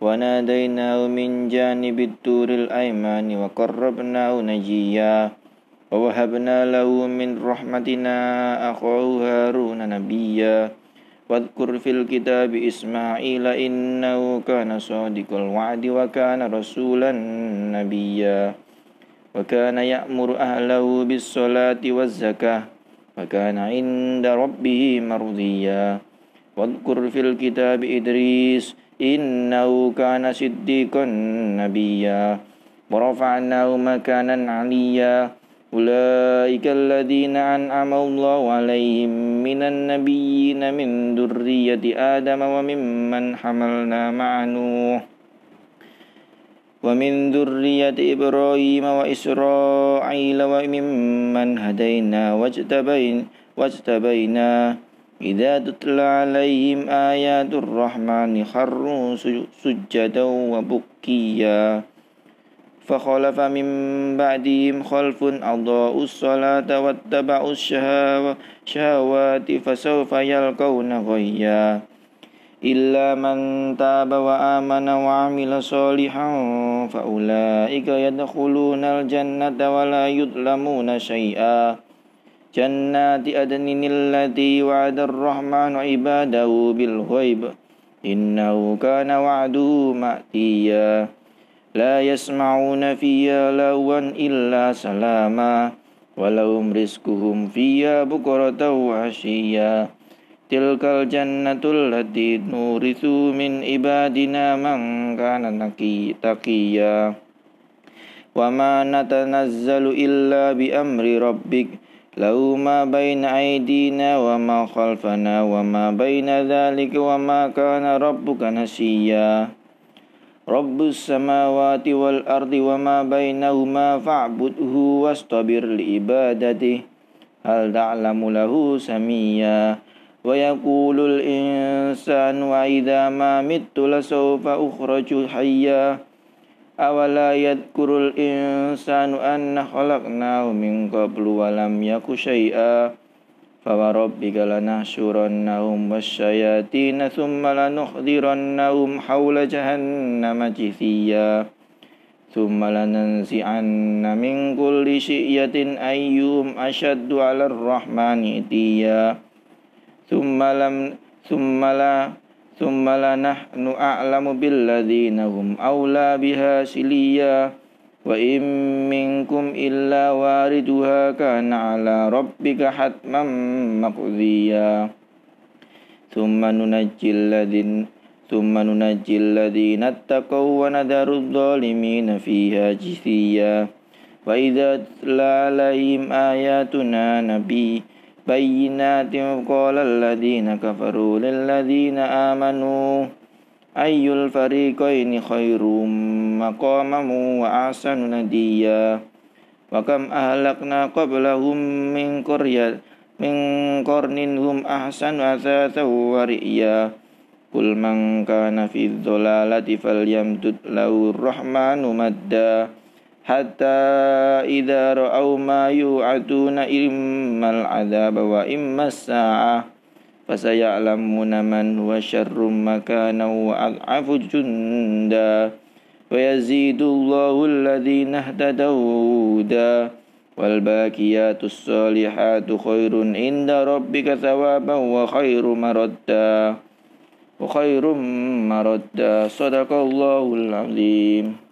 وناديناه من جانب التور الأيمن وقربناه نجيا ووهبنا له من رحمتنا أخاه هارون نبيا واذكر في الكتاب إسماعيل إنه كان صادق الوعد وكان رسولا نبيا وكان يأمر أهله بالصلاة والزكاة وكان عند ربه مرضيا واذكر في الكتاب إدريس إنه كان صديقا نبيا. ورفعناه مكانا عليا. أولئك الذين أنعم الله عليهم من النبيين من ذرية آدم وممن حملنا مع نوح. ومن ذرية إبراهيم وإسرائيل وممن هدينا واجتبينا إذا تتلى عليهم آيات الرحمن خروا سجدا وبكيا. فخلف من بعدهم خلف أضاءوا الصلاة واتبعوا الشهوات فسوف يلقون غيا. إلا من تاب وآمن وعمل صالحا فأولئك يدخلون الجنة ولا يظلمون شيئا. جنات أدن التي وعد الرحمن عباده بالغيب إنه كان وعده مأتيا. لا يسمعون فيها لغوا إلا سلاما ولهم رزقهم فيها بكرة وعشيا. تلك الجنة التي نورث من عبادنا من كان تقيا. وما نتنزل إلا بأمر ربك له ما بين أيدينا وما خلفنا وما بين ذلك وما كان ربك نسيا رب السماوات والأرض وما بينهما فاعبده واصطبر لعبادته. هل تعلم له سميا؟ ويقول الإنسان وإذا ما مت لسوف أخرج حيا. أولا يذكر الإنسان أن خلقناه من قبل ولم يك شيئا فوربك لنحشرنهم والشياطين ثم لنحضرنهم حول جهنم جثيا ثم لننزعن من كل شئية أيهم أشد على الرحمن إتيا ثم لم ثم لا ثم لنحن أعلم بالذين هم أولى بها سليا. وإن منكم إلا واردها كان على ربك حتما مقضيا. ثم ننجي الذين ثم ننجي الذين اتقوا ونذر الظالمين فيها جثيا. وإذا تتلى عليهم آياتنا نبي بينات قال الذين كفروا للذين آمنوا أي الفريقين خير مقاما وأحسن نديا؟ وكم أهلكنا قبلهم من قرية من قرن هم أحسن أثاثا ورئيا؟ قل من كان في الضلالة فليمدد له الرحمن مدا. حتى إذا رأوا ما يوعدون إما العذاب وإما الساعة فسيعلمون من هو شر مكانا وأضعف جندا ويزيد الله الذين اهتدوا هدى والباكيات الصالحات خير عند ربك ثوابا وخير مردا وخير مردا. صدق الله العظيم.